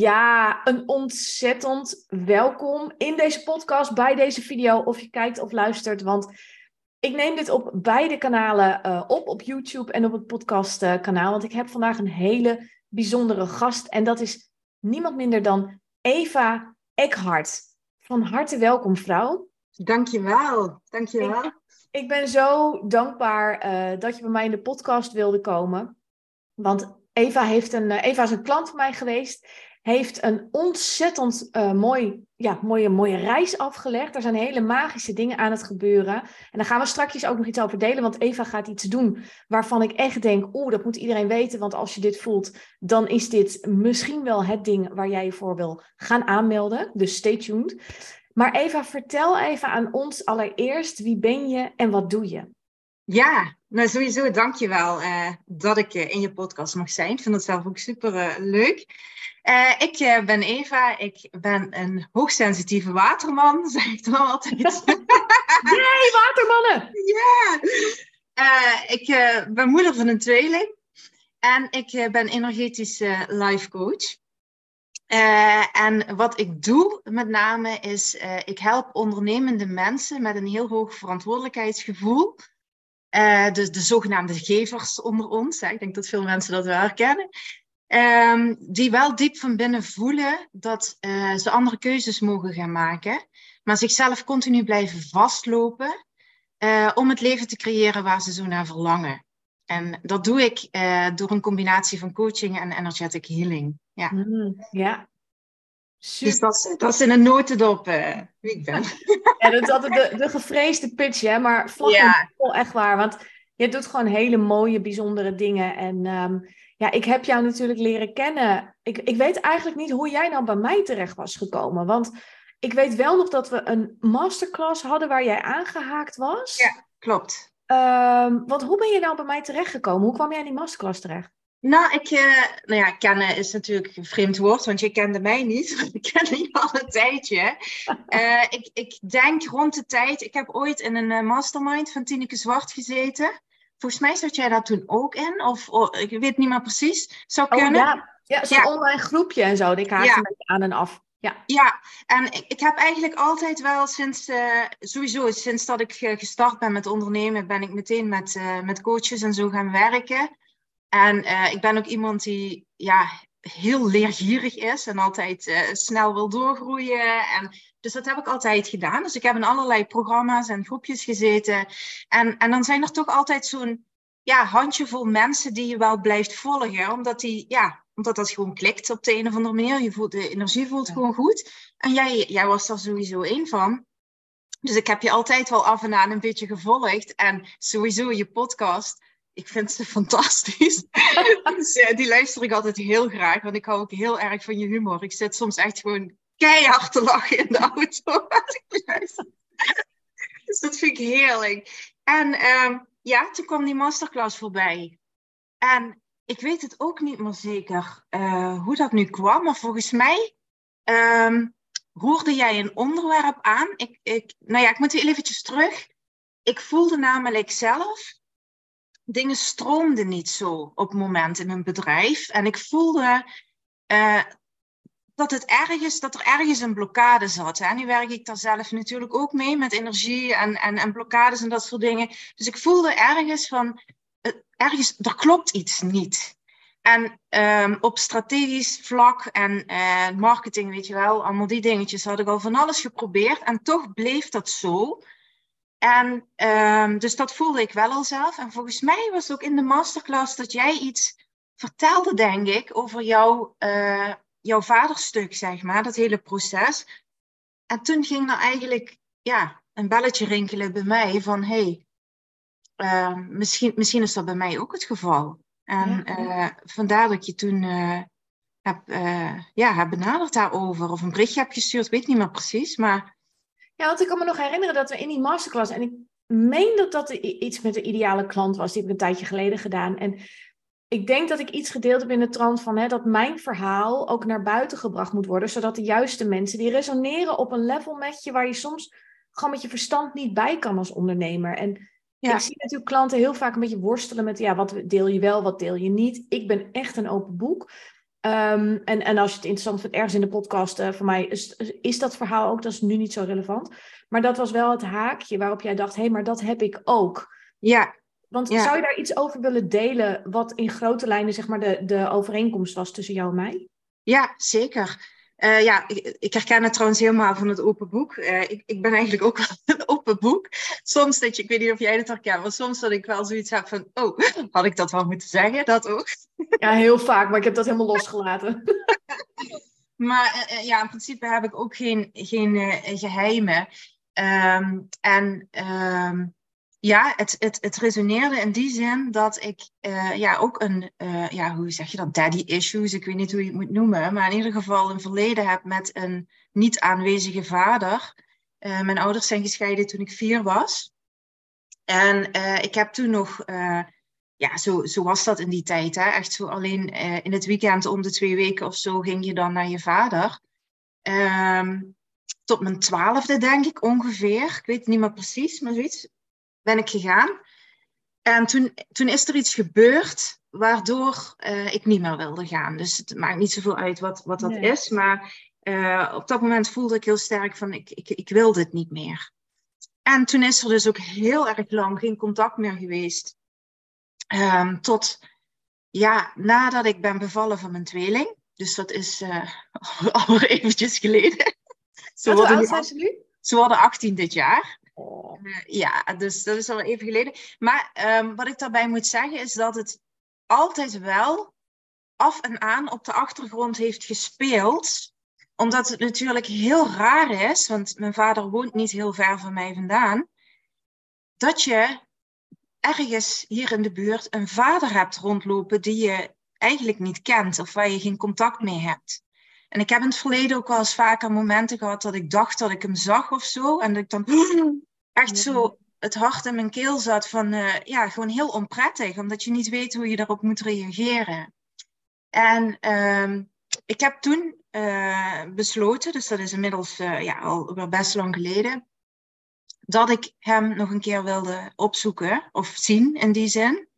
Ja, een ontzettend welkom in deze podcast, bij deze video, of je kijkt of luistert. Want ik neem dit op beide kanalen uh, op, op YouTube en op het podcastkanaal. want ik heb vandaag een hele bijzondere gast. En dat is niemand minder dan Eva Eckhart. Van harte welkom, vrouw. Dankjewel, dankjewel. Ik, ik ben zo dankbaar uh, dat je bij mij in de podcast wilde komen. Want Eva, heeft een, Eva is een klant van mij geweest heeft een ontzettend uh, mooi, ja, mooie, mooie reis afgelegd. Er zijn hele magische dingen aan het gebeuren. En daar gaan we straks ook nog iets over delen, want Eva gaat iets doen waarvan ik echt denk, oeh, dat moet iedereen weten, want als je dit voelt, dan is dit misschien wel het ding waar jij je voor wil gaan aanmelden. Dus stay tuned. Maar Eva, vertel even aan ons allereerst, wie ben je en wat doe je? Ja, nou sowieso dankjewel uh, dat ik uh, in je podcast mag zijn. Ik vind het zelf ook super leuk. Ik ben Eva, ik ben een hoogsensitieve waterman, zeg ik dan altijd. Nee, watermannen! Ja! ik ben moeder van een tweeling en ik ben energetisch life coach. en wat ik doe met name is, ik help ondernemende mensen met een heel hoog verantwoordelijkheidsgevoel uh, de, de zogenaamde gevers onder ons. Hè. Ik denk dat veel mensen dat wel herkennen. Um, die wel diep van binnen voelen dat uh, ze andere keuzes mogen gaan maken. Maar zichzelf continu blijven vastlopen uh, om het leven te creëren waar ze zo naar verlangen. En dat doe ik door een combinatie van coaching en energetic healing. Ja. Mm, ja. Dus dat, dat is in een notendop wie ik ben. Ja, dat is altijd de, de gevreesde pitch, hè? maar vlak ja. echt waar. Want je doet gewoon hele mooie, bijzondere dingen. En um, ja, ik heb jou natuurlijk leren kennen. Ik, ik weet eigenlijk niet hoe jij nou bij mij terecht was gekomen. Want ik weet wel nog dat we een masterclass hadden waar jij aangehaakt was. Ja, klopt. Um, want hoe ben je nou bij mij terechtgekomen? Hoe kwam jij in die masterclass terecht? Nou, ik, uh, nou ja, kennen is natuurlijk een vreemd woord, want je kende mij niet. Ik ken je al een tijdje. Uh, ik, ik denk rond de tijd, ik heb ooit in een mastermind van Tineke Zwart gezeten. Volgens mij zat jij daar toen ook in, of oh, ik weet niet meer precies. Zou oh, kunnen. Ja, ja zo'n ja. online groepje en zo, ik haakte ja. beetje aan en af. Ja, ja en ik, ik heb eigenlijk altijd wel sinds, uh, sowieso sinds dat ik gestart ben met ondernemen, ben ik meteen met, uh, met coaches en zo gaan werken. En uh, ik ben ook iemand die ja, heel leergierig is en altijd snel wil doorgroeien. En, dus dat heb ik altijd gedaan. Dus ik heb in allerlei programma's en groepjes gezeten. En, en dan zijn er toch altijd zo'n ja, handjevol mensen die je wel blijft volgen. Omdat, die, ja, omdat dat gewoon klikt op de een of andere manier. Je voelt, de energie voelt ja. gewoon goed. En jij, jij was er sowieso één van. Dus ik heb je altijd wel af en aan een beetje gevolgd. En sowieso je podcast ik vind ze fantastisch. dus, uh, die luister ik altijd heel graag, want ik hou ook heel erg van je humor. Ik zit soms echt gewoon keihard te lachen in de auto dus dat vind ik heerlijk. En um, ja, toen kwam die masterclass voorbij. En ik weet het ook niet meer zeker uh, hoe dat nu kwam, maar volgens mij um, roerde jij een onderwerp aan. Ik, ik, nou ja, ik moet weer eventjes terug. Ik voelde namelijk zelf dingen stroomden niet zo op het moment in mijn bedrijf. En ik voelde uh, dat, het ergens, dat er ergens een blokkade zat. Hè. Nu werk ik daar zelf natuurlijk ook mee met energie en, en, en blokkades en dat soort dingen. Dus ik voelde ergens van, uh, ergens, er klopt iets niet. En um, op strategisch vlak en uh, marketing, weet je wel, allemaal die dingetjes had ik al van alles geprobeerd. En toch bleef dat zo. En um, dus dat voelde ik wel al zelf. En volgens mij was het ook in de masterclass dat jij iets vertelde, denk ik, over jouw, uh, jouw vaderstuk, zeg maar, dat hele proces. En toen ging er eigenlijk ja, een belletje rinkelen bij mij van, hé, hey, uh, misschien, misschien is dat bij mij ook het geval. En uh, vandaar dat je toen heb, ja, heb benaderd daarover, of een berichtje heb gestuurd, weet niet meer precies, maar Ja, want ik kan me nog herinneren dat we in die masterclass, en ik meen dat dat iets met de ideale klant was, die heb ik een tijdje geleden gedaan. En ik denk dat ik iets gedeeld heb in de trant van hè, dat mijn verhaal ook naar buiten gebracht moet worden, zodat de juiste mensen die resoneren op een level met je waar je soms gewoon met je verstand niet bij kan als ondernemer. En ja. ik zie natuurlijk klanten heel vaak een beetje worstelen met ja, wat deel je wel, wat deel je niet. Ik ben echt een open boek. Ehm, en, en als je het interessant vindt, ergens in de podcast, uh, voor mij is, is dat verhaal ook, dat is nu niet zo relevant. Maar dat was wel het haakje waarop jij dacht, hé, hey, maar dat heb ik ook. Ja. Want zou je daar iets over willen delen, wat in grote lijnen zeg maar de, de overeenkomst was tussen jou en mij? Ja, zeker. Uh, ja, ik, ik, herken het trouwens helemaal van het open boek. Uh, ik, ik, ben eigenlijk ook wel een open boek. Soms dat je, ik weet niet of jij het herkent, maar soms dat ik wel zoiets heb van, oh, had ik dat wel moeten zeggen? Dat ook. Ja, heel vaak, maar ik heb dat helemaal losgelaten. maar uh, ja, in principe heb ik ook geen, geen geheimen. Um, en um, ja, het, het, het resoneerde in die zin dat ik uh, ja, ook een, uh, ja, hoe zeg je dat, daddy issues, ik weet niet hoe je het moet noemen, maar in ieder geval een verleden heb met een niet aanwezige vader. Uh, mijn ouders zijn gescheiden toen ik vier was. En ik heb toen nog, ja, zo, zo was dat in die tijd, hè? echt zo alleen in het weekend om de twee weken of zo ging je dan naar je vader. Um, tot mijn twaalfde, denk ik, ongeveer. Ik weet het niet meer precies, maar zoiets ben ik gegaan. En toen, toen is er iets gebeurd waardoor uh, ik niet meer wilde gaan. Dus het maakt niet zoveel uit wat, wat dat is. Maar uh, op dat moment voelde ik heel sterk van ik, ik, ik wil dit niet meer. En toen is er dus ook heel erg lang geen contact meer geweest. Um, tot ja, nadat ik ben bevallen van mijn tweeling. Dus dat is uh, al eventjes geleden. Ze worden, ze nu? Ze worden 18 dit jaar. Uh, ja, dus dat is al even geleden. Maar um, wat ik daarbij moet zeggen is dat het altijd wel af en aan op de achtergrond heeft gespeeld. Omdat het natuurlijk heel raar is, want mijn vader woont niet heel ver van mij vandaan. Dat je ergens hier in de buurt een vader hebt rondlopen die je eigenlijk niet kent of waar je geen contact mee hebt. En ik heb in het verleden ook wel eens vaker momenten gehad dat ik dacht dat ik hem zag of zo. En dat ik dan echt zo het hart in mijn keel zat van, uh, ja, gewoon heel onprettig, omdat je niet weet hoe je daarop moet reageren. En uh, ik heb toen uh, besloten, dus dat is inmiddels uh, ja, al best lang geleden, dat ik hem nog een keer wilde opzoeken of zien in die zin.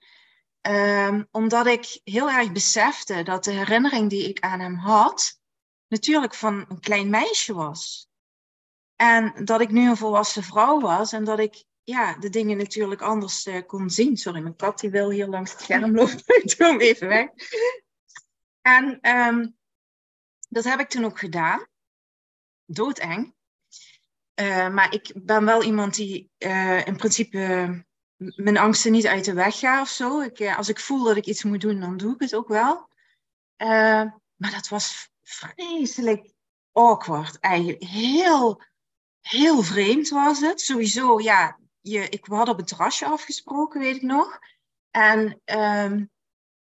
Um, omdat ik heel erg besefte dat de herinnering die ik aan hem had, natuurlijk van een klein meisje was. En dat ik nu een volwassen vrouw was en dat ik ja, de dingen natuurlijk anders uh, kon zien. Sorry, mijn kat die wil hier langs het scherm lopen. ik doe hem even weg. En um, dat heb ik toen ook gedaan. Doodeng. Uh, maar ik ben wel iemand die uh, in principe mijn angsten niet uit de weg gaat of zo. Ik, als ik voel dat ik iets moet doen, dan doe ik het ook wel. maar dat was vreselijk awkward eigenlijk. Heel heel vreemd was het. Sowieso, ja, je, ik, hadden op het terrasje afgesproken, weet ik nog. En um,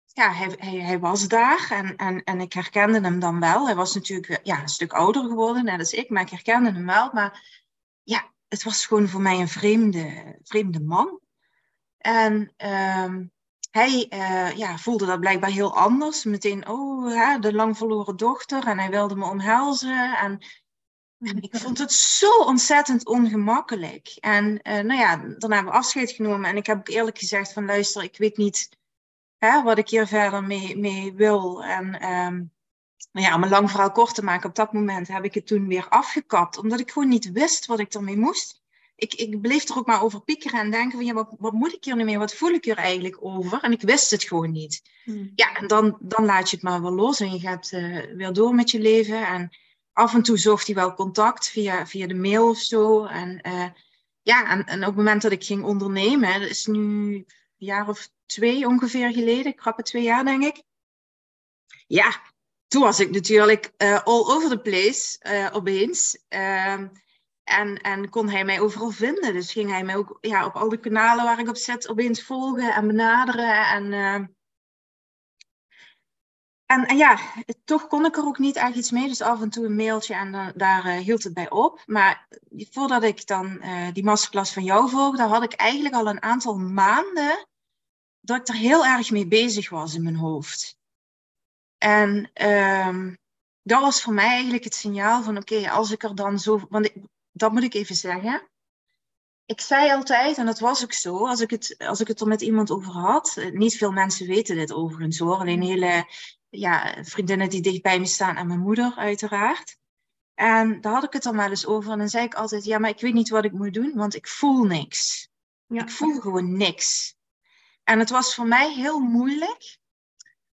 ja, hij, hij, hij, was daar en, en, en ik herkende hem dan wel. Hij was natuurlijk ja, een stuk ouder geworden, net als ik, maar ik herkende hem wel. Maar ja, het was gewoon voor mij een vreemde, vreemde man. En um, hij uh, ja, voelde dat blijkbaar heel anders. Meteen, oh, ja, de lang verloren dochter. En hij wilde me omhelzen. En ik vond het zo ontzettend ongemakkelijk. En uh, nou ja, dan hebben we afscheid genomen. En ik heb ook eerlijk gezegd van luister, ik weet niet hè, wat ik hier verder mee, mee wil. En um, nou ja, om een lang verhaal kort te maken, op dat moment heb ik het toen weer afgekapt. Omdat ik gewoon niet wist wat ik ermee moest. Ik, ik bleef er ook maar over piekeren en denken van ja, wat, wat moet ik hier nu mee? Wat voel ik hier eigenlijk over? En ik wist het gewoon niet. Hmm. Ja, en dan, dan laat je het maar wel los en je gaat uh, weer door met je leven. En af en toe zocht hij wel contact via, via de mail of zo. En uh, ja, en, op het moment dat ik ging ondernemen, dat is nu een jaar of twee ongeveer geleden, krappe twee jaar denk ik. Ja, toen was ik natuurlijk uh, all over the place uh, opeens. Ehm, en, en kon hij mij overal vinden. Dus ging hij mij ook ja, op al de kanalen waar ik op zit opeens volgen en benaderen. En en, en, ja, toch kon ik er ook niet echt iets mee. Dus af en toe een mailtje en dan, daar uh, hield het bij op. Maar voordat ik dan uh, die masterclass van jou volgde, had ik eigenlijk al een aantal maanden dat ik er heel erg mee bezig was in mijn hoofd. En um, dat was voor mij eigenlijk het signaal van oké, okay, als ik er dan zo... Want ik, dat moet ik even zeggen. Ik zei altijd, en dat was ook zo, als ik het, als ik het er met iemand over had. Eh, niet veel mensen weten dit overigens hoor. Alleen hele ja, vriendinnen die dicht bij me staan en mijn moeder uiteraard. En daar had ik het dan wel eens over. En dan zei ik altijd, ja, maar ik weet niet wat ik moet doen, want ik voel niks. Ja. Ik voel gewoon niks. En het was voor mij heel moeilijk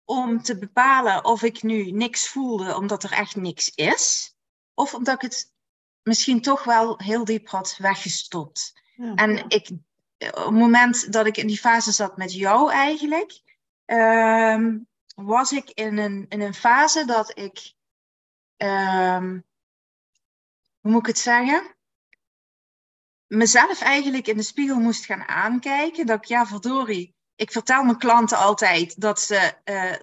om te bepalen of ik nu niks voelde omdat er echt niks is. Of omdat ik het misschien toch wel heel diep had weggestopt. Ja. En ik, op het moment dat ik in die fase zat met jou eigenlijk, ehm, was ik in een, in een fase dat ik, um, hoe moet ik het zeggen? Mezelf eigenlijk in de spiegel moest gaan aankijken. Dat ik, ja, verdorie, ik vertel mijn klanten altijd dat ze uh,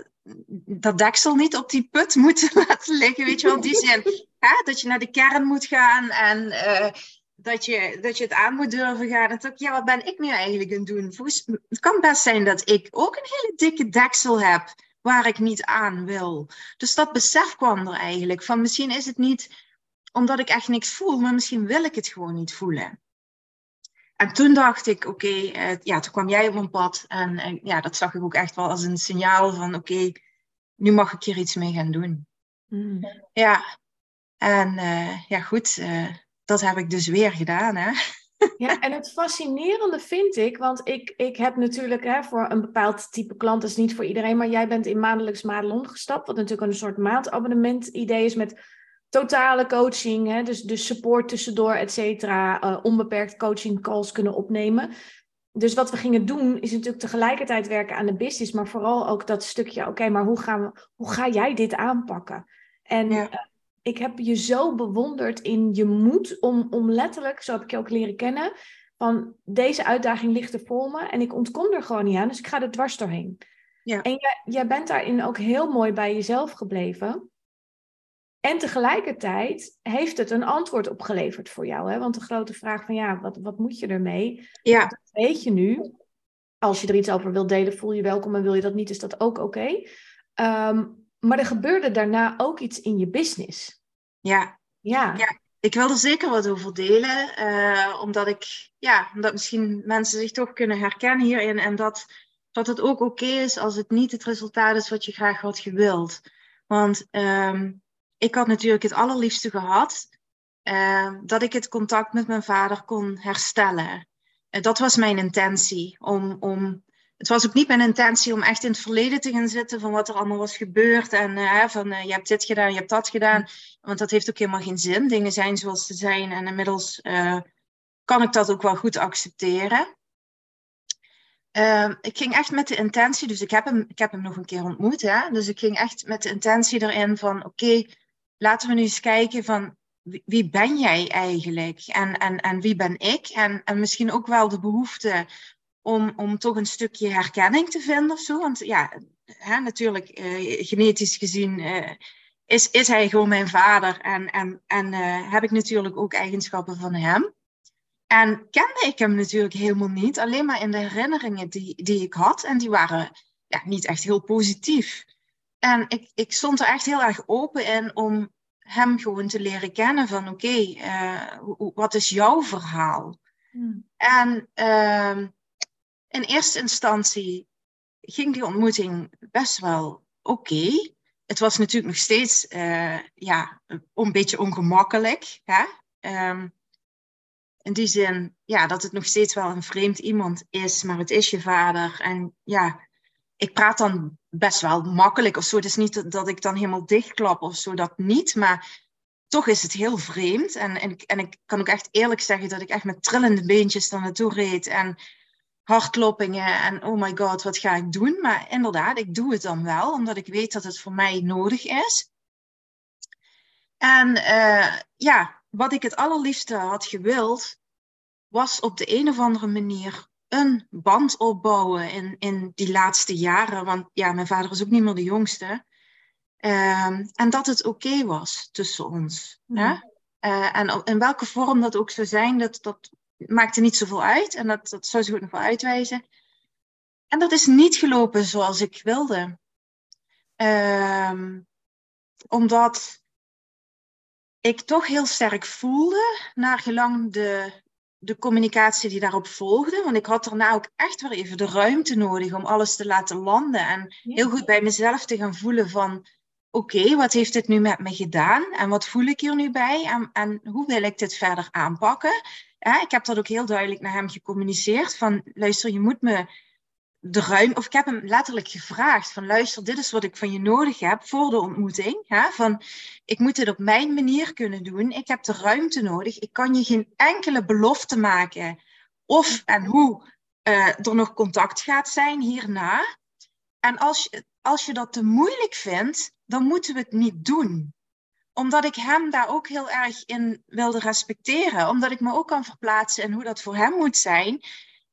dat deksel niet op die put moeten laten liggen. Weet je wel, in die zin. Hè? Dat je naar de kern moet gaan en uh, dat, je, dat je het aan moet durven gaan. En toch, ja, wat ben ik nu eigenlijk aan het doen? Volgens, het kan best zijn dat ik ook een hele dikke deksel heb waar ik niet aan wil. Dus dat besef kwam er eigenlijk. Van misschien is het niet omdat ik echt niks voel, maar misschien wil ik het gewoon niet voelen. En toen dacht ik, oké, okay, uh, ja, toen kwam jij op mijn pad. En, ja, dat zag ik ook echt wel als een signaal van, oké, okay, nu mag ik hier iets mee gaan doen. Mm. Ja, en uh, ja, goed, uh, dat heb ik dus weer gedaan, hè. Ja, en het fascinerende vind ik, want ik, ik heb natuurlijk hè, voor een bepaald type klant, dat is niet voor iedereen, maar jij bent in maandelijks Madelon gestapt, wat natuurlijk een soort maandabonnement idee is met totale coaching, hè, dus, dus support tussendoor, et cetera, uh, onbeperkt coaching calls kunnen opnemen. Dus wat we gingen doen, is natuurlijk tegelijkertijd werken aan de business, maar vooral ook dat stukje, oké, maar hoe, gaan we, hoe ga jij dit aanpakken? En ja. Ik heb je zo bewonderd in je moed om, om letterlijk, zo heb ik je ook leren kennen, van deze uitdaging ligt er voor me en ik ontkom er gewoon niet aan, dus ik ga er dwars doorheen. Ja. En jij, jij bent daarin ook heel mooi bij jezelf gebleven. En tegelijkertijd heeft het een antwoord opgeleverd voor jou. Hè? Want de grote vraag van ja, wat, wat moet je ermee? Ja. Dat weet je nu. Als je er iets over wilt delen, voel je welkom. En wil je dat niet, is dat ook oké. Okay. Um, maar er gebeurde daarna ook iets in je business. Ja. Ja. ja. Ik wil er zeker wat over delen. Uh, omdat ik, ja, omdat misschien mensen zich toch kunnen herkennen hierin. En dat, dat het ook oké okay is als het niet het resultaat is wat je graag had gewild. Want um, ik had natuurlijk het allerliefste gehad uh, dat ik het contact met mijn vader kon herstellen. Uh, dat was mijn intentie. Om, om, het was ook niet mijn intentie om echt in het verleden te gaan zitten van wat er allemaal was gebeurd. En uh, van je hebt dit gedaan, je hebt dat gedaan. Want dat heeft ook helemaal geen zin. Dingen zijn zoals ze zijn. En inmiddels kan ik dat ook wel goed accepteren. Uh, ik ging echt met de intentie, dus ik heb hem, ik heb hem nog een keer ontmoet. Hè? Dus ik ging echt met de intentie erin van: oké, laten we nu eens kijken van wie ben jij eigenlijk en, en, en wie ben ik? En, en misschien ook wel de behoefte om, om toch een stukje herkenning te vinden of zo. Want ja, hè, natuurlijk, uh, genetisch gezien uh, is, is hij gewoon mijn vader en, en, en uh, heb ik natuurlijk ook eigenschappen van hem. En kende ik hem natuurlijk helemaal niet, alleen maar in de herinneringen die, die ik had. En die waren ja, niet echt heel positief. En ik, ik stond er echt heel erg open in om hem gewoon te leren kennen van oké, okay, wat is jouw verhaal? Hmm. En uh, in eerste instantie ging die ontmoeting best wel oké. Het was natuurlijk nog steeds uh, ja, een beetje ongemakkelijk. Hè? Um, in die zin ja, dat het nog steeds wel een vreemd iemand is, maar het is je vader. En ja, ik praat dan best wel makkelijk of zo. Het is niet dat ik dan helemaal dichtklap of zo, dat niet. Maar toch is het heel vreemd. En, en, en ik kan ook echt eerlijk zeggen dat ik echt met trillende beentjes daar naartoe reed. En hartkloppingen en oh my god, wat ga ik doen? Maar inderdaad, ik doe het dan wel, omdat ik weet dat het voor mij nodig is. En uh, ja, wat ik het allerliefste had gewild, was op de een of andere manier een band opbouwen in, in die laatste jaren. Want ja, mijn vader is ook niet meer de jongste. Ehm, en dat het oké was tussen ons. Hè? Uh, en in welke vorm dat ook zou zijn, dat, dat maakte niet zoveel uit. En dat, dat zou ze goed nog wel uitwijzen. En dat is niet gelopen zoals ik wilde. Um, omdat ik toch heel sterk voelde, naar gelang de, de communicatie die daarop volgde. Want ik had daarna ook echt weer even de ruimte nodig om alles te laten landen. En heel goed bij mezelf te gaan voelen van... Oké, wat heeft dit nu met me gedaan? En wat voel ik hier nu bij? En, en hoe wil ik dit verder aanpakken? Ik heb dat ook heel duidelijk naar hem gecommuniceerd. Van, luister, je moet me de ruimte, of ik heb hem letterlijk gevraagd van luister, dit is wat ik van je nodig heb voor de ontmoeting. Van, ik moet dit op mijn manier kunnen doen. Ik heb de ruimte nodig. Ik kan je geen enkele belofte maken of en hoe uh, er nog contact gaat zijn hierna. En als je, als je dat te moeilijk vindt, dan moeten we het niet doen omdat ik hem daar ook heel erg in wilde respecteren. Omdat ik me ook kan verplaatsen in hoe dat voor hem moet zijn.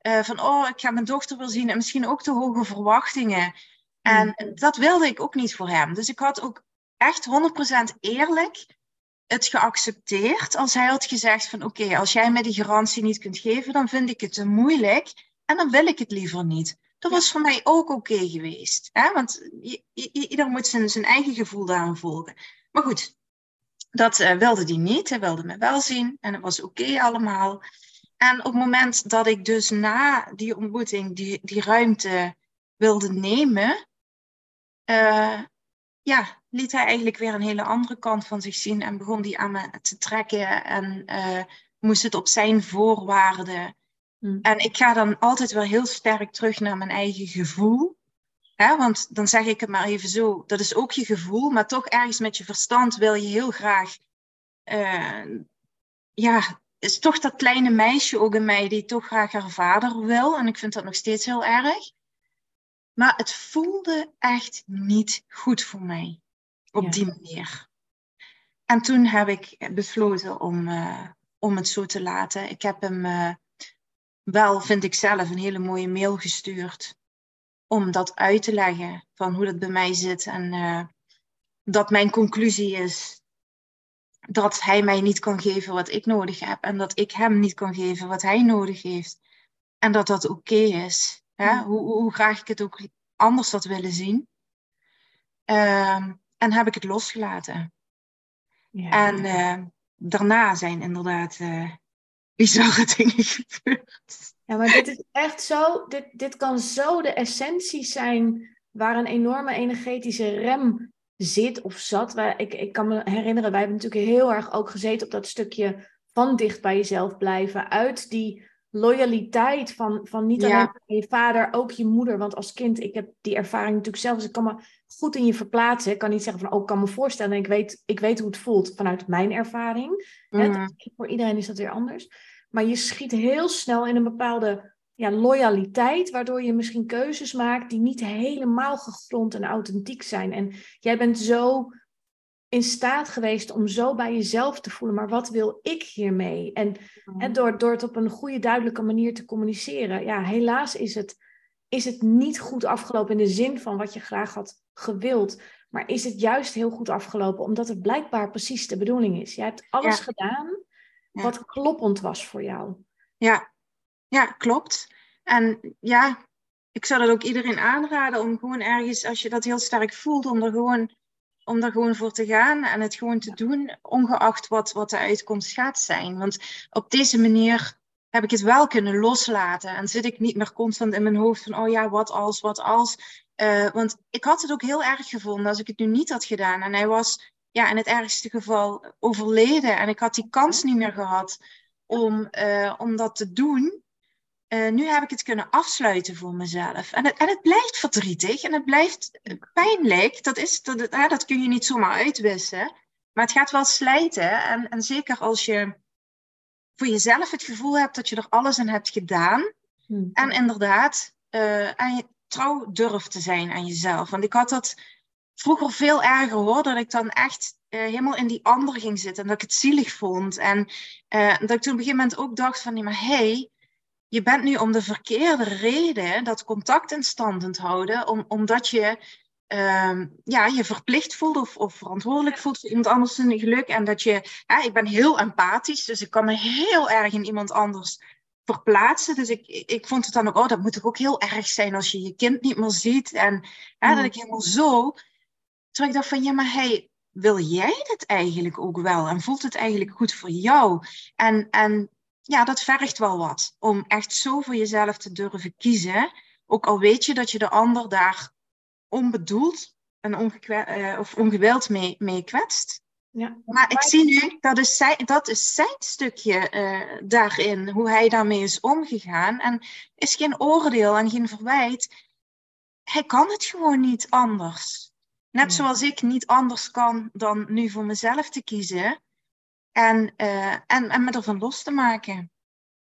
Uh, van, oh, ik ga mijn dochter wel zien en misschien ook te hoge verwachtingen. En mm. dat wilde ik ook niet voor hem. Dus ik had ook echt 100% eerlijk het geaccepteerd als hij had gezegd van oké, als jij mij die garantie niet kunt geven, dan vind ik het te moeilijk en dan wil ik het liever niet. Dat was voor mij ook oké geweest. Hè? Want ieder moet zijn, zijn eigen gevoel daaraan volgen. Maar goed, dat uh, wilde hij niet. Hij wilde me wel zien en het was oké allemaal. En op het moment dat ik dus na die ontmoeting die, die ruimte wilde nemen, uh, ja, liet hij eigenlijk weer een hele andere kant van zich zien en begon die aan me te trekken en uh, moest het op zijn voorwaarden. Hmm. En ik ga dan altijd wel heel sterk terug naar mijn eigen gevoel. Hè? Want dan zeg ik het maar even zo, dat is ook je gevoel, maar toch ergens met je verstand wil je heel graag uh, ja, is toch dat kleine meisje ook in mij die toch graag haar vader wil. En ik vind dat nog steeds heel erg. Maar het voelde echt niet goed voor mij op die manier. En toen heb ik besloten om, uh, om het zo te laten. Ik heb hem uh, wel, vind ik zelf, een hele mooie mail gestuurd. Om dat uit te leggen van hoe dat bij mij zit. En uh, dat mijn conclusie is dat hij mij niet kan geven wat ik nodig heb en dat ik hem niet kan geven wat hij nodig heeft. En dat dat oké is. Hè? Mm. Hoe, hoe, graag ik het ook anders had willen zien. Uh, en heb ik het losgelaten. Ja. En uh, daarna zijn inderdaad uh, bizarre dingen gebeurd. Ja, maar dit is echt zo, dit, dit kan zo de essentie zijn waar een enorme energetische rem zit of zat. Waar, ik, ik kan me herinneren, wij hebben natuurlijk heel erg ook gezeten op dat stukje van dicht bij jezelf blijven. Uit die loyaliteit van, van niet alleen je vader, ook je moeder. Want als kind, ik heb die ervaring natuurlijk zelf, dus ik kan me goed in je verplaatsen. Ik kan niet zeggen van, oh, ik kan me voorstellen. Ik weet, ik weet hoe het voelt vanuit mijn ervaring. Mm. voor iedereen is dat weer anders. Maar je schiet heel snel in een bepaalde ja, loyaliteit, waardoor je misschien keuzes maakt die niet helemaal gegrond en authentiek zijn. En jij bent zo in staat geweest om zo bij jezelf te voelen, maar wat wil ik hiermee? En, en door, door het op een goede, duidelijke manier te communiceren. Ja, helaas is het, is het niet goed afgelopen in de zin van wat je graag had gewild. Maar is het juist heel goed afgelopen, omdat het blijkbaar precies de bedoeling is. Je hebt alles gedaan wat kloppend was voor jou. Ja, ja, klopt. En ja, ik zou dat ook iedereen aanraden om gewoon ergens, als je dat heel sterk voelt, om er gewoon, om er gewoon voor te gaan en het gewoon te doen, ongeacht wat, wat de uitkomst gaat zijn. Want op deze manier heb ik het wel kunnen loslaten en zit ik niet meer constant in mijn hoofd van, oh ja, wat als, wat als. Uh, want ik had het ook heel erg gevonden als ik het nu niet had gedaan. En hij was ja, in het ergste geval overleden en ik had die kans niet meer gehad om, uh, om dat te doen. Uh, nu heb ik het kunnen afsluiten voor mezelf. En het, en het blijft verdrietig en het blijft pijnlijk. Dat, is, dat, hè, dat kun je niet zomaar uitwissen. Maar het gaat wel slijten. En, en zeker als je voor jezelf het gevoel hebt dat je er alles aan hebt gedaan. Hmm. En inderdaad, uh, aan je, trouw durft te zijn aan jezelf. Want ik had dat vroeger veel erger hoor. Dat ik dan echt uh, helemaal in die ander ging zitten. En dat ik het zielig vond. En uh, dat ik toen op een gegeven moment ook dacht van, nee, maar hey, je bent nu om de verkeerde reden dat contact in stand houden, om, omdat je ehm, ja, je verplicht voelt of, of verantwoordelijk voelt voor iemand anders zijn geluk. En dat je, ja, ik ben heel empathisch, dus ik kan me heel erg in iemand anders verplaatsen. Dus ik, ik vond het dan ook, oh, dat moet toch ook heel erg zijn als je je kind niet meer ziet. En ja, dat ik helemaal zo. Terwijl ik dacht van, ja, maar hey, wil jij het eigenlijk ook wel? En voelt het eigenlijk goed voor jou? En, en ja, dat vergt wel wat. Om echt zo voor jezelf te durven kiezen. Ook al weet je dat je de ander daar onbedoeld en uh, of ongewild mee, mee kwetst. Ja. Maar ik zie nu, dat is zijn, dat is zijn stukje uh, daarin, hoe hij daarmee is omgegaan. En is geen oordeel en geen verwijt. Hij kan het gewoon niet anders. Net zoals ik niet anders kan dan nu voor mezelf te kiezen. En, uh, en, en me ervan los te maken.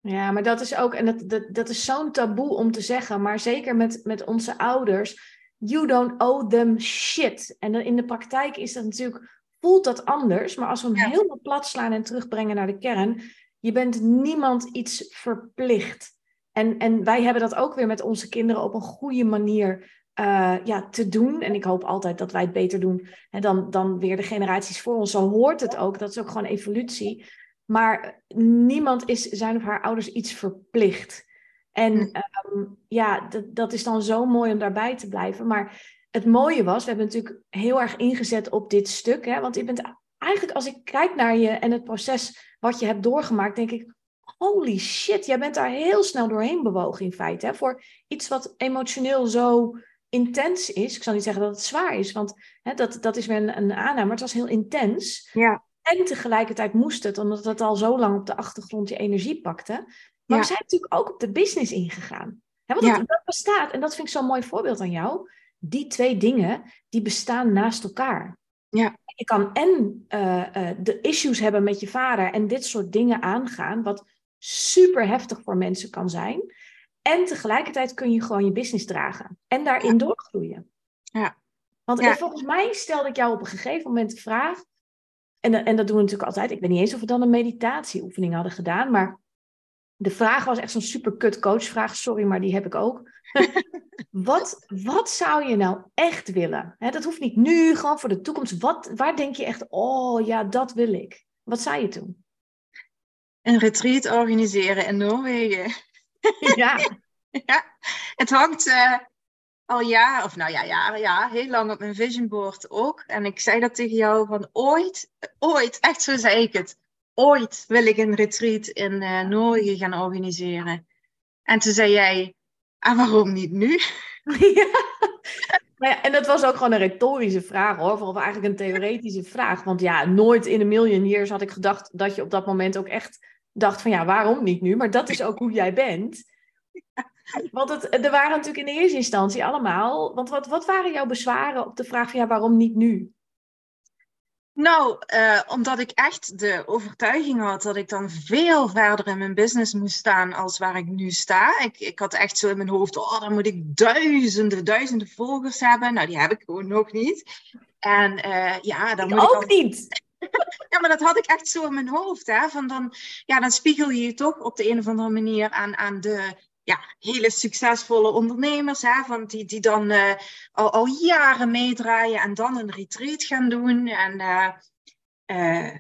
Ja, maar dat is ook, en dat, dat, dat is zo'n taboe om te zeggen, maar zeker met, met onze ouders. You don't owe them shit. En in de praktijk is dat natuurlijk voelt dat anders. Maar als we hem helemaal plat slaan en terugbrengen naar de kern, je bent niemand iets verplicht. En, en wij hebben dat ook weer met onze kinderen op een goede manier uh, ja, te doen. En ik hoop altijd dat wij het beter doen hè, dan, dan weer de generaties voor ons. Zo hoort het ook. Dat is ook gewoon evolutie. Maar niemand is zijn of haar ouders iets verplicht. En um, ja, dat, dat is dan zo mooi om daarbij te blijven. Maar het mooie was, we hebben natuurlijk heel erg ingezet op dit stuk. Hè? Want je bent eigenlijk, als ik kijk naar je en het proces wat je hebt doorgemaakt, denk ik, holy shit, jij bent daar heel snel doorheen bewogen in feite. Hè? Voor iets wat emotioneel zo intens is. Ik zal niet zeggen dat het zwaar is, want hè, dat, dat is weer een, een aanname, maar het was heel intens. Ja. En tegelijkertijd moest het, omdat het al zo lang op de achtergrond je energie pakte. Maar we zijn natuurlijk ook op de business ingegaan. Hè, want dat, dat bestaat, en dat vind ik zo'n mooi voorbeeld aan jou die twee dingen, die bestaan naast elkaar. Ja. Je kan en uh, de issues hebben met je vader en dit soort dingen aangaan, wat super heftig voor mensen kan zijn. En tegelijkertijd kun je gewoon je business dragen en daarin doorgroeien. Ja. Want ja. volgens mij stelde ik jou op een gegeven moment de vraag, en, en dat doen we natuurlijk altijd, ik weet niet eens of we dan een meditatieoefening hadden gedaan, maar de vraag was echt zo'n super kut coachvraag, sorry, maar die heb ik ook. wat, wat zou je nou echt willen? dat hoeft niet nu, gewoon voor de toekomst. Wat, waar denk je echt, oh ja, dat wil ik? Wat zei je toen? Een retreat organiseren in Noorwegen. Ja. ja. Het hangt uh, al jaren, of nou ja, jaren, ja, heel lang op mijn vision board ook. En ik zei dat tegen jou van ooit, ooit, echt zo zei ik het. Ooit wil ik een retreat in uh, Noorwegen gaan organiseren. En toen zei jij, en waarom niet nu? Ja. en dat was ook gewoon een retorische vraag hoor, of eigenlijk een theoretische vraag. Want ja, nooit in een miljoen years had ik gedacht dat je op dat moment ook echt dacht van ja, waarom niet nu? Maar dat is ook hoe jij bent. Want het, er waren natuurlijk in de eerste instantie allemaal. Want wat, wat waren jouw bezwaren op de vraag van ja, waarom niet nu? Nou, uh, omdat ik echt de overtuiging had dat ik dan veel verder in mijn business moest staan als waar ik nu sta. Ik, ik had echt zo in mijn hoofd, oh, dan moet ik duizenden, duizenden volgers hebben. Nou, die heb ik gewoon nog niet. En uh, ja, dan ik moet ook ik niet. ja, maar dat had ik echt zo in mijn hoofd. Hè? Van dan, ja, dan spiegel je je toch op de een of andere manier aan, aan de ja, hele succesvolle ondernemers, hè, van die, die dan uh, al, al jaren meedraaien en dan een retreat gaan doen. En uh, uh,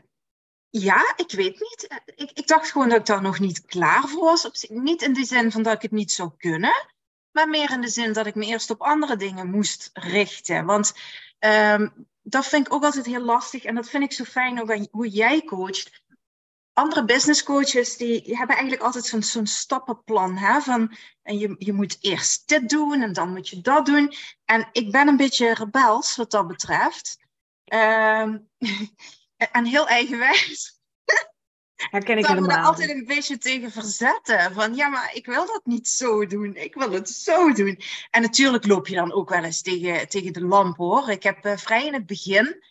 ja, ik weet niet. Ik, ik dacht gewoon dat ik daar nog niet klaar voor was. Niet in de zin van dat ik het niet zou kunnen, maar meer in de zin dat ik me eerst op andere dingen moest richten. Want um, dat vind ik ook altijd heel lastig en dat vind ik zo fijn ook hoe jij coacht andere business coaches die, hebben eigenlijk altijd zo'n stappenplan. Hè? Van, en je, je moet eerst dit doen en dan moet je dat doen. En ik ben een beetje rebels wat dat betreft. Uh, en heel eigenwijs. Herken ik helemaal. Ik me altijd een beetje tegen verzetten. Van ja, maar ik wil dat niet zo doen. Ik wil het zo doen. En natuurlijk loop je dan ook wel eens tegen, tegen de lamp hoor. Ik heb uh, vrij in het begin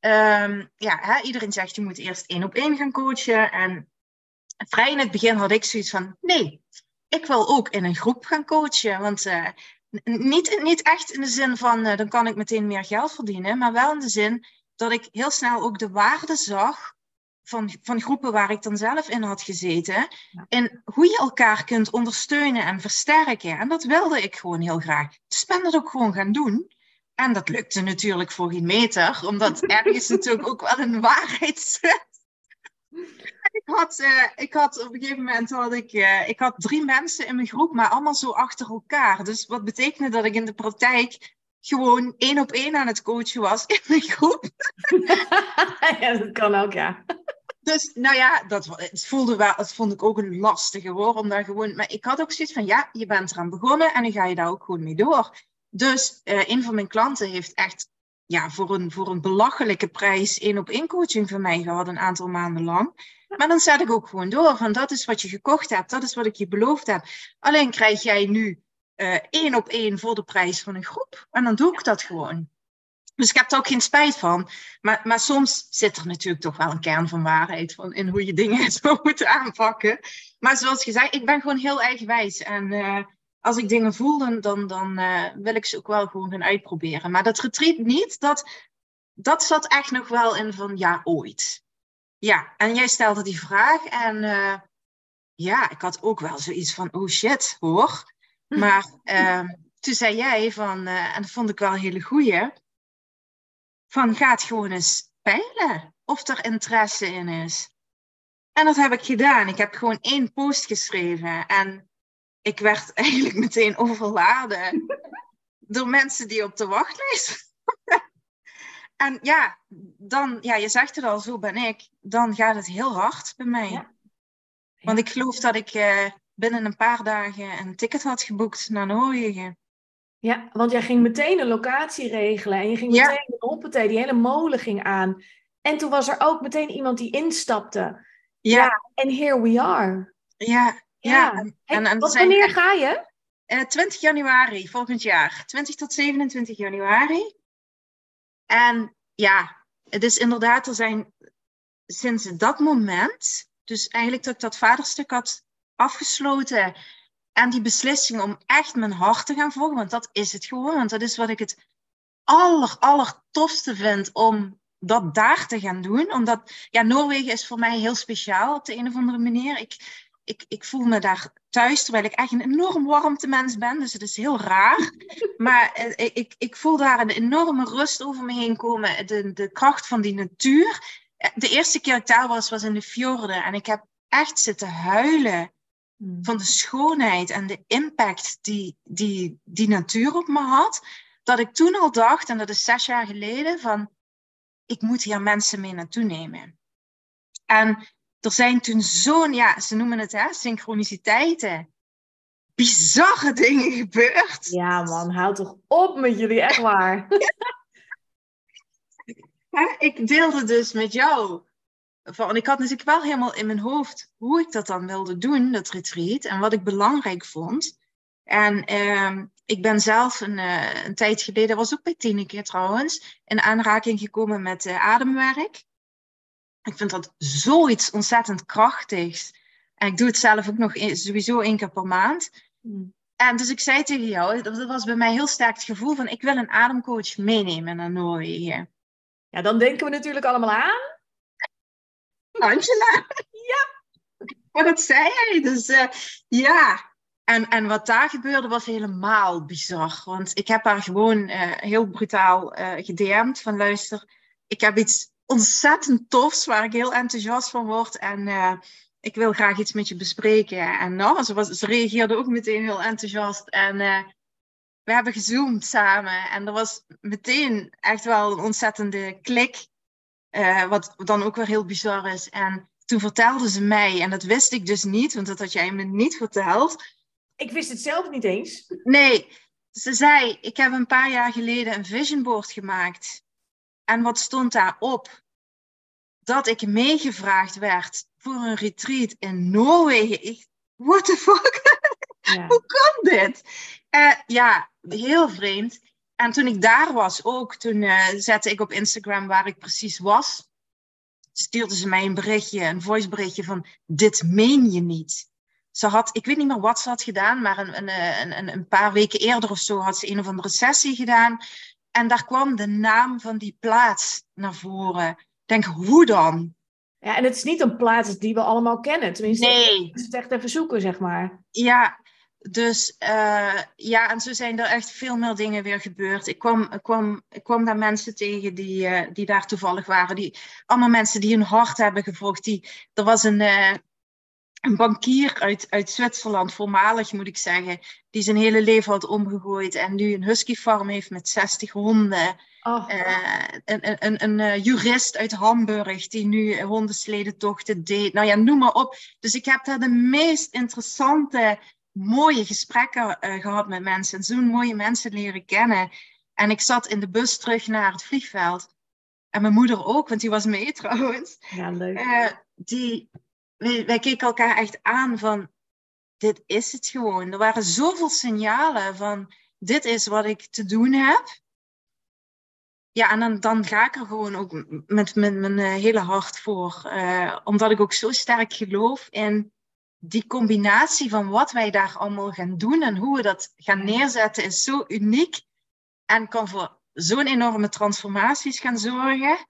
Um, ja, hè, iedereen zegt je moet eerst één op één gaan coachen. En vrij in het begin had ik zoiets van: nee, ik wil ook in een groep gaan coachen. Want uh, niet, niet echt in de zin van uh, dan kan ik meteen meer geld verdienen, maar wel in de zin dat ik heel snel ook de waarde zag van, van groepen waar ik dan zelf in had gezeten. En hoe je elkaar kunt ondersteunen en versterken. En dat wilde ik gewoon heel graag. Dus ben dat ook gewoon gaan doen. En dat lukte natuurlijk voor geen meter, omdat ergens natuurlijk ook wel een waarheid zit. ik had, uh, ik had op een gegeven moment had ik, uh, ik had drie mensen in mijn groep, maar allemaal zo achter elkaar. Dus wat betekende dat ik in de praktijk gewoon één op één aan het coachen was in mijn groep. ja, dat kan ook, ja. Dus nou ja, dat het voelde wel, dat vond ik ook een lastige hoor. Om daar gewoon, maar ik had ook zoiets van, ja, je bent eraan begonnen en nu ga je daar ook gewoon mee door. Dus uh, een van mijn klanten heeft echt ja, voor, een, voor een belachelijke prijs één op één coaching van mij gehad, een aantal maanden lang. Maar dan zet ik ook gewoon door, van dat is wat je gekocht hebt, dat is wat ik je beloofd heb. Alleen krijg jij nu uh, één op één voor de prijs van een groep. En dan doe ik dat gewoon. Dus ik heb er ook geen spijt van. Maar, maar soms zit er natuurlijk toch wel een kern van waarheid van in hoe je dingen zo moet aanpakken. Maar zoals gezegd, ik ben gewoon heel eigenwijs. En uh, als ik dingen voel, dan, dan, dan uh, wil ik ze ook wel gewoon gaan uitproberen. Maar dat retreat niet, dat, dat zat echt nog wel in van ja, ooit. Ja, en jij stelde die vraag en uh, ja, ik had ook wel zoiets van oh shit hoor. Maar toen zei jij van, en dat vond ik wel een hele goeie van ga het gewoon eens peilen of er interesse in is. En dat heb ik gedaan. Ik heb gewoon één post geschreven en ik werd eigenlijk meteen overladen door mensen die op de wachtlijst En ja, dan, ja, je zegt het al, zo ben ik. Dan gaat het heel hard bij mij. Ja. Want ik geloof dat ik uh, binnen een paar dagen een ticket had geboekt naar Noorwegen. Ja, want jij ging meteen een locatie regelen en je ging meteen ja. hoppatee, die hele molen ging aan. En toen was er ook meteen iemand die instapte. Ja. ja en here we are. Ja, ja. En, en, en wat, wanneer ga je? Uh, eh, 20 januari volgend jaar. 20 tot 27 januari. En ja, het is inderdaad, er zijn sinds dat moment, dus eigenlijk dat ik dat vaderstuk had afgesloten en die beslissing om echt mijn hart te gaan volgen, want dat is het gewoon. Want dat is wat ik het aller, aller tofste vind om dat daar te gaan doen. Omdat, ja, Noorwegen is voor mij heel speciaal op de een of andere manier. Ik, ik, ik voel me daar thuis, terwijl ik echt een enorm warmte ben. Dus het is heel raar. Maar eh, ik, ik voel daar een enorme rust over me heen komen. De, de kracht van die natuur. Eh, de eerste keer dat ik daar was, was in de fjorden. En ik heb echt zitten huilen Hmm. van de schoonheid en de impact die, die die natuur op me had, dat ik toen al dacht, en dat is zes jaar geleden, van ik moet hier mensen mee naartoe nemen. En er zijn toen zo'n, ja, ze noemen het hè, synchroniciteiten, bizarre dingen gebeurd. Ja man, houd toch op met jullie, echt waar. ik deelde dus met jou van, ik had natuurlijk wel helemaal in mijn hoofd hoe ik dat dan wilde doen, dat retreat, en wat ik belangrijk vond. En uh, ik ben zelf een, uh, een tijd geleden, was ook bij Tineke trouwens, in aanraking gekomen met uh, ademwerk. Ik vind dat zoiets ontzettend krachtigs. En ik doe het zelf ook nog sowieso één keer per maand. Hmm. En dus ik zei tegen jou, dat was bij mij heel sterk het gevoel van, ik wil een ademcoach meenemen naar Noorwegen. Ja, dan denken we natuurlijk allemaal aan Angela. Ja. Maar dat zei hij. Dus uh, ja. En, en wat daar gebeurde was helemaal bizar. Want ik heb haar gewoon uh, heel brutaal uh, gedM'd van luister. Ik heb iets ontzettend tofs waar ik heel enthousiast van word. En ik wil graag iets met je bespreken. En nou, ze, was, ze reageerde ook meteen heel enthousiast. En we hebben gezoomd samen. En er was meteen echt wel een ontzettende klik. Uh, wat dan ook weer heel bizar is. En toen vertelde ze mij, en dat wist ik dus niet, want dat had jij me niet verteld. Ik wist het zelf niet eens. Nee, ze zei, ik heb een paar jaar geleden een vision board gemaakt. En wat stond daarop? Dat ik meegevraagd werd voor een retreat in Noorwegen. Ik, what the fuck? Ja. Hoe kan dit? Uh, ja, heel vreemd. En toen ik daar was ook, toen uh, zette ik op Instagram waar ik precies was. Stuurde ze mij een berichtje, een voiceberichtje van, dit meen je niet. Ze had, ik weet niet meer wat ze had gedaan, maar een, een, een, een paar weken eerder of zo had ze een of andere sessie gedaan. En daar kwam de naam van die plaats naar voren. Ik denk, hoe dan? Ja, en het is niet een plaats die we allemaal kennen. Tenminste, nee. het echt even zoeken, zeg maar. Ja, dus uh, ja, en zo zijn er echt veel meer dingen weer gebeurd. Ik kwam, ik kwam, ik kwam daar mensen tegen die, uh, die daar toevallig waren. Die, allemaal mensen die hun hart hebben gevolgd. Die, er was een, uh, een bankier uit, uit Zwitserland, voormalig moet ik zeggen, die zijn hele leven had omgegooid en nu een husky farm heeft met 60 honden. Oh. een een, een jurist uit Hamburg die nu hondensledentochten deed. Nou ja, noem maar op. Dus ik heb daar de meest interessante mooie gesprekken uh, gehad met mensen. Zo'n mooie mensen leren kennen. En ik zat in de bus terug naar het vliegveld. En mijn moeder ook, want die was mee trouwens. Ja, leuk. Uh, die, wij, wij, keken elkaar echt aan van, dit is het gewoon. Er waren zoveel signalen van, dit is wat ik te doen heb. Ja, en dan, dan ga ik er gewoon ook met, met mijn uh, hele hart voor. Uh, omdat ik ook zo sterk geloof in die combinatie van wat wij daar allemaal gaan doen en hoe we dat gaan neerzetten is zo uniek en kan voor zo'n enorme transformaties gaan zorgen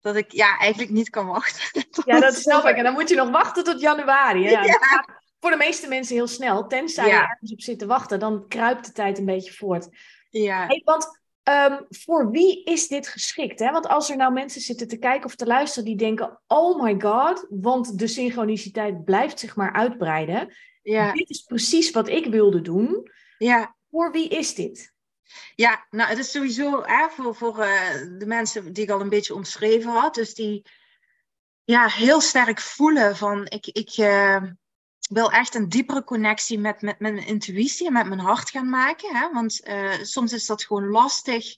dat ik ja, eigenlijk niet kan wachten. Ja, dat snap ik. En dan moet je nog wachten tot januari. Ja, ja. voor de meeste mensen heel snel. Tenzij je ergens op zit te wachten, dan kruipt de tijd een beetje voort. Ja. Hey, want Um, voor wie is dit geschikt? Hè? Want als er nou mensen zitten te kijken of te luisteren die denken: oh my god, want de synchroniciteit blijft zich maar uitbreiden. Ja. Dit is precies wat ik wilde doen. Ja. Voor wie is dit? Ja, nou, het is sowieso hè, voor, voor uh, de mensen die ik al een beetje omschreven had. Dus die ja, heel sterk voelen van ik, ik, uh, wil echt een diepere connectie met, met, mijn intuïtie en met mijn hart gaan maken. Hè? Want uh, soms is dat gewoon lastig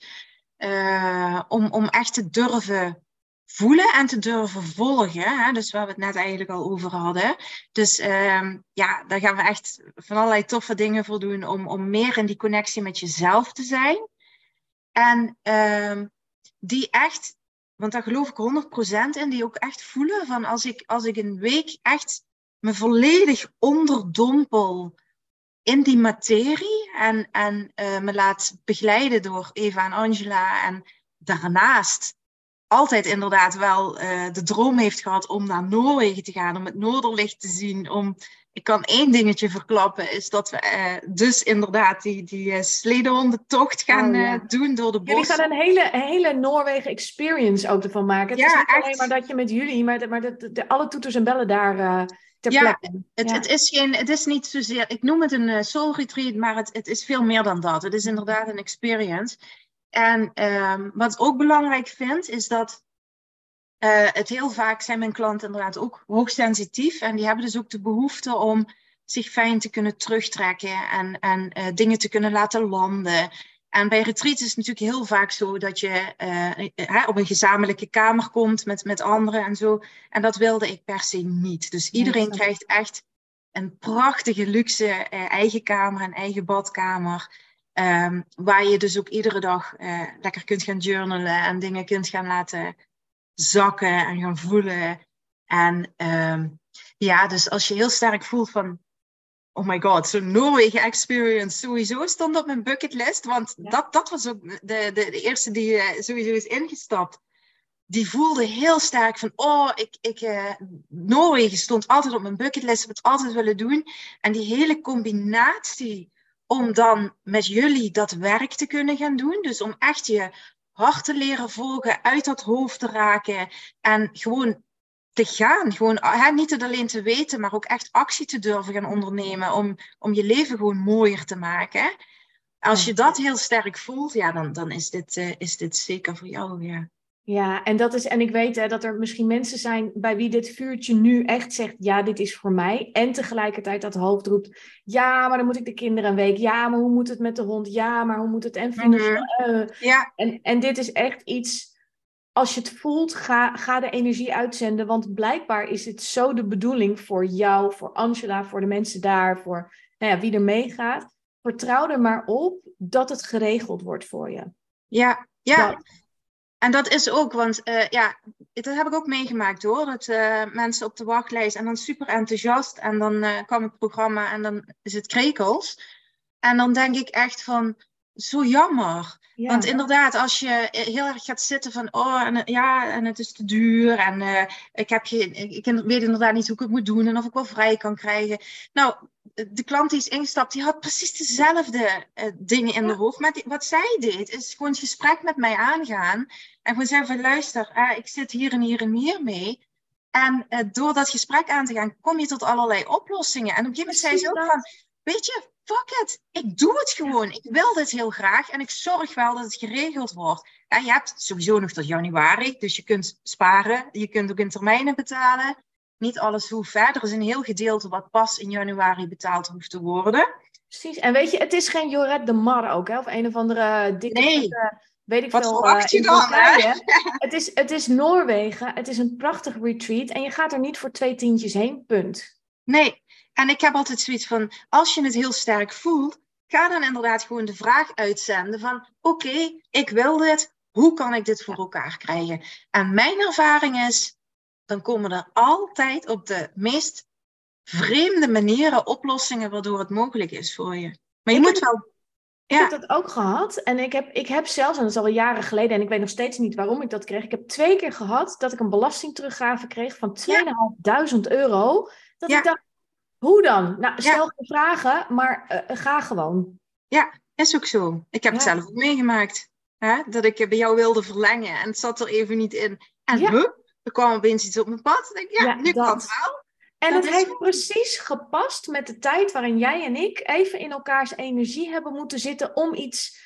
uh, om, om echt te durven voelen en te durven volgen. Hè? Dus waar we het net eigenlijk al over hadden. Dus uh, ja, daar gaan we echt van allerlei toffe dingen voor doen om, om meer in die connectie met jezelf te zijn. En ehm, die echt, want daar geloof ik 100% in, die ook echt voelen van als ik, als ik een week echt me volledig onderdompel in die materie en, en uh, me laat begeleiden door Eva en Angela. En daarnaast altijd inderdaad wel uh, de droom heeft gehad om naar Noorwegen te gaan, om het Noorderlicht te zien. Om, ik kan één dingetje verklappen, is dat we uh, dus inderdaad die, die uh, sledenhondentocht gaan oh, ja. doen door de bossen. Jullie gaan een hele, hele Noorwegen experience ook ervan maken. Het ja, is niet echt. alleen maar dat je met jullie, maar, de, maar de, de, alle toeters en bellen daar ja, het, het, is geen, het is niet zozeer, ik noem het een uh, soul retreat, maar het, het is veel meer dan dat. Het is inderdaad een experience. En um, wat ik ook belangrijk vind, is dat uh, het heel vaak zijn mijn klanten inderdaad ook hoogsensitief. En die hebben dus ook de behoefte om zich fijn te kunnen terugtrekken en, en uh, dingen te kunnen laten landen. En bij retreats is het natuurlijk heel vaak zo dat je uh, op een gezamenlijke kamer komt met, met anderen en zo. En dat wilde ik per se niet. Dus iedereen krijgt echt een prachtige, luxe uh, eigen kamer, een eigen badkamer. Um, waar je dus ook iedere dag uh, lekker kunt gaan journalen en dingen kunt gaan laten zakken en gaan voelen. En um, ja, dus als je heel sterk voelt van oh my god, zo'n Noorwegen experience sowieso stond op mijn bucketlist. Want dat, dat was ook de, de, de eerste die uh, sowieso is ingestapt. Die voelde heel sterk van, oh, ik, ik, uh, Noorwegen stond altijd op mijn bucketlist, heb het altijd willen doen. En die hele combinatie om dan met jullie dat werk te kunnen gaan doen. Dus om echt je hart te leren volgen, uit dat hoofd te raken en gewoon te gaan. Gewoon hè, niet het alleen te weten, maar ook echt actie te durven gaan ondernemen om, om je leven gewoon mooier te maken. Als je dat heel sterk voelt, ja, dan, dan is, dit, uh, is dit zeker voor jou. Ja. Ja, en, dat is, en ik weet hè, dat er misschien mensen zijn bij wie dit vuurtje nu echt zegt: ja, dit is voor mij. En tegelijkertijd dat hoofd roept: ja, maar dan moet ik de kinderen een week. Ja, maar hoe moet het met de hond? Ja, maar hoe moet het? En, mm -hmm. ja. en, en dit is echt iets als je het voelt, ga, ga de energie uitzenden. Want blijkbaar is het zo de bedoeling voor jou, voor Angela, voor de mensen daar, voor nou ja, wie er meegaat. Vertrouw er maar op dat het geregeld wordt voor je. Ja, ja. En dat is ook, want uh, ja, dat heb ik ook meegemaakt hoor. Dat uh, mensen op de wachtlijst en dan super enthousiast. En dan uh, kwam het programma en dan is het krekels. En dan denk ik echt van, zo jammer. Want inderdaad, als je heel erg gaat zitten van, oh, en, ja, en het is te duur en uh, ik, heb je, ik weet inderdaad niet hoe ik het moet doen en of ik wel vrij kan krijgen. Nou, de klant die is ingestapt, die had precies dezelfde uh, dingen in de hoofd. Maar die, wat zij deed, is gewoon het gesprek met mij aangaan. En gewoon zeggen van, luister, uh, ik zit hier en hier en hier mee. En door dat gesprek aan te gaan, kom je tot allerlei oplossingen. En op een gegeven moment zei ze ook van, weet je, fuck it, ik doe het gewoon. Ik wil dit heel graag en ik zorg wel dat het geregeld wordt. Ja, je hebt sowieso nog tot januari, dus je kunt sparen. Je kunt ook in termijnen betalen. Niet alles hoeft verder. Er is een heel gedeelte wat pas in januari betaald hoeft te worden. Precies. En weet je, het is geen Joret de Mar ook, hè? Of een of andere dikke... Nee. weet ik Wat veel. verwacht uh, je dan? Het, is, het is Noorwegen. Het is een prachtig retreat. En je gaat er niet voor twee tientjes heen. Punt. Nee. En ik heb altijd zoiets van, als je het heel sterk voelt, ga dan inderdaad gewoon de vraag uitzenden van, oké, okay, ik wil dit. Hoe kan ik dit voor elkaar krijgen? En mijn ervaring is, dan komen er altijd op de meest vreemde manieren oplossingen waardoor het mogelijk is voor je. Maar je Ik moet heb- wel. Ik Ja. heb dat ook gehad. En ik heb, ik heb zelfs, en dat is al jaren geleden, en ik weet nog steeds niet waarom ik dat kreeg. Ik heb twee keer gehad dat ik een belastingteruggave kreeg van 2.500 euro. Dat Ja. ik dacht, hoe dan? Nou, Ja. stel geen vragen, maar eh, ga gewoon. Is ook zo. Ik heb het Ja. zelf ook meegemaakt. Hè? Dat ik bij jou wilde verlengen en het zat er even niet in. En Ja. hup, er kwam opeens iets op mijn pad. Ik denk, ja, Ja, nu dat. kan het wel. En Dat het heeft goed. precies gepast met de tijd waarin jij en ik even in elkaars energie hebben moeten zitten om iets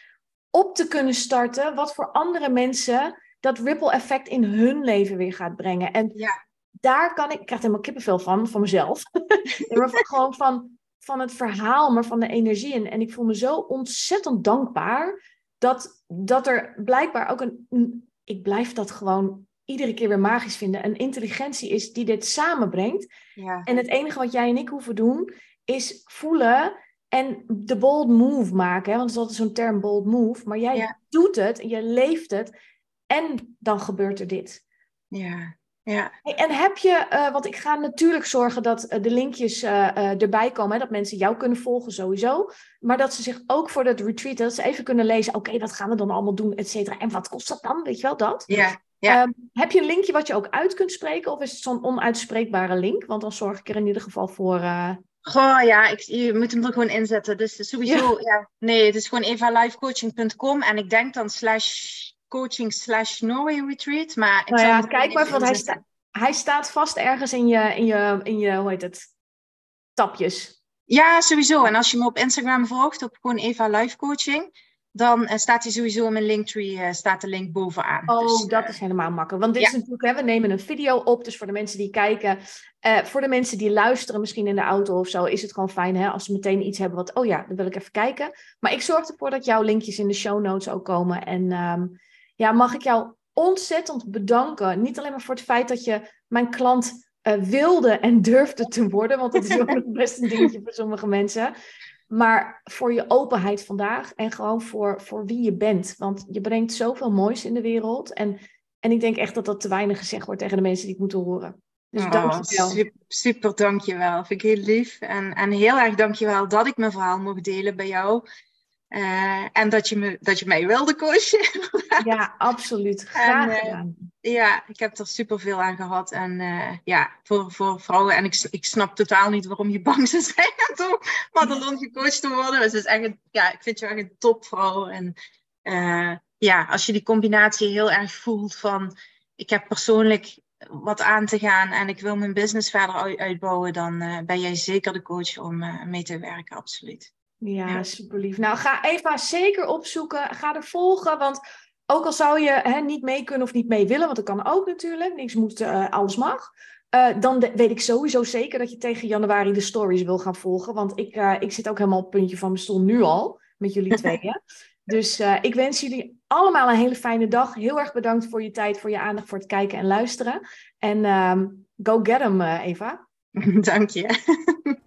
op te kunnen starten, wat voor andere mensen dat ripple effect in hun leven weer gaat brengen. En Ja. Daar kan ik, ik krijg helemaal kippenvel van, van mezelf. Nee, maar van- gewoon van, van het verhaal, maar van de energie. En, en ik voel me zo ontzettend dankbaar dat, dat er blijkbaar ook een, ik blijf dat gewoon iedere keer weer magisch vinden, een intelligentie is die dit samenbrengt. Ja. En het enige wat jij en ik hoeven doen, is voelen en de bold move maken. Hè? Want dat is zo'n term, bold move. Maar jij Ja. doet het, je leeft het. En dan gebeurt er dit. Ja. Ja. En heb je, eh, want ik ga natuurlijk zorgen dat eh, de linkjes eh, erbij komen. Hè? Dat mensen jou kunnen volgen sowieso. Maar dat ze zich ook voor dat retreat, dat ze even kunnen lezen. Oké, wat gaan we dan allemaal doen, et cetera. En wat kost dat dan? Weet je wel dat? Ja. Ja. Ehm, heb je een linkje wat je ook uit kunt spreken? Of is het zo'n onuitspreekbare link? Want dan zorg ik er in ieder geval voor. Goh, ja, ik, je moet hem er gewoon inzetten. Dus sowieso, ja. nee, het is gewoon evalifecoaching.com en ik denk dan slash coaching slash Norway retreat. Maar ik Nou ja, kijk maar, want hij, sta- hij staat vast ergens in je, in, je, in je, hoe heet het, tapjes. Ja, sowieso. En als je me op Instagram volgt, op gewoon Eva Life Coaching, dan eh, staat hij sowieso in mijn linktree, eh, staat de link bovenaan. Oh, Dus, dat eh, is helemaal makkelijk. Want dit ja. is natuurlijk, hè, we nemen een video op, dus voor de mensen die kijken, voor de mensen die luisteren, misschien in de auto of zo, is het gewoon fijn hè, als ze meteen iets hebben wat, oh ja, dan wil ik even kijken. Maar ik zorg ervoor dat jouw linkjes in de show notes ook komen. En ehm, ja, mag ik jou ontzettend bedanken. Niet alleen maar voor het feit dat je mijn klant eh, wilde en durfde te worden, want dat is ook nog best een dingetje voor sommige mensen. Maar voor je openheid vandaag en gewoon voor, voor wie je bent. Want je brengt zoveel moois in de wereld. En, en ik denk echt dat dat te weinig gezegd wordt tegen de mensen die het moeten horen. Dus oh, dank je wel. Super, super, dankjewel. Vind ik heel lief. En, en heel erg dankjewel dat ik mijn verhaal mocht delen bij jou. Eh, en dat je, me, dat je mij wilde coachen. Ja, absoluut. Graag eh, gedaan. Ja, ik heb er superveel aan gehad. En eh, ja, voor, voor vrouwen. En ik, ik snap totaal niet waarom je bang zou zijn om Madelon gecoacht te worden. Dus het is echt een, ja, ik vind je echt een topvrouw. En ja, als je die combinatie heel erg voelt van... Ik heb persoonlijk wat aan te gaan en ik wil mijn business verder uit- uitbouwen... dan ben jij zeker de coach om mee te werken, absoluut. Ja, super lief. Nou, ga Eva zeker opzoeken. Ga er volgen, want ook al zou je hè, niet mee kunnen of niet mee willen, want dat kan ook natuurlijk, niks moet, eh, alles mag. eh, dan de- weet ik sowieso zeker dat je tegen januari de stories wil gaan volgen. Want ik, eh, ik zit ook helemaal op het puntje van mijn stoel nu al, met jullie tweeën. Dus ik wens jullie allemaal een hele fijne dag. Heel erg bedankt voor je tijd, voor je aandacht, voor het kijken en luisteren. En ehm, go get eh, Eva. Dank je.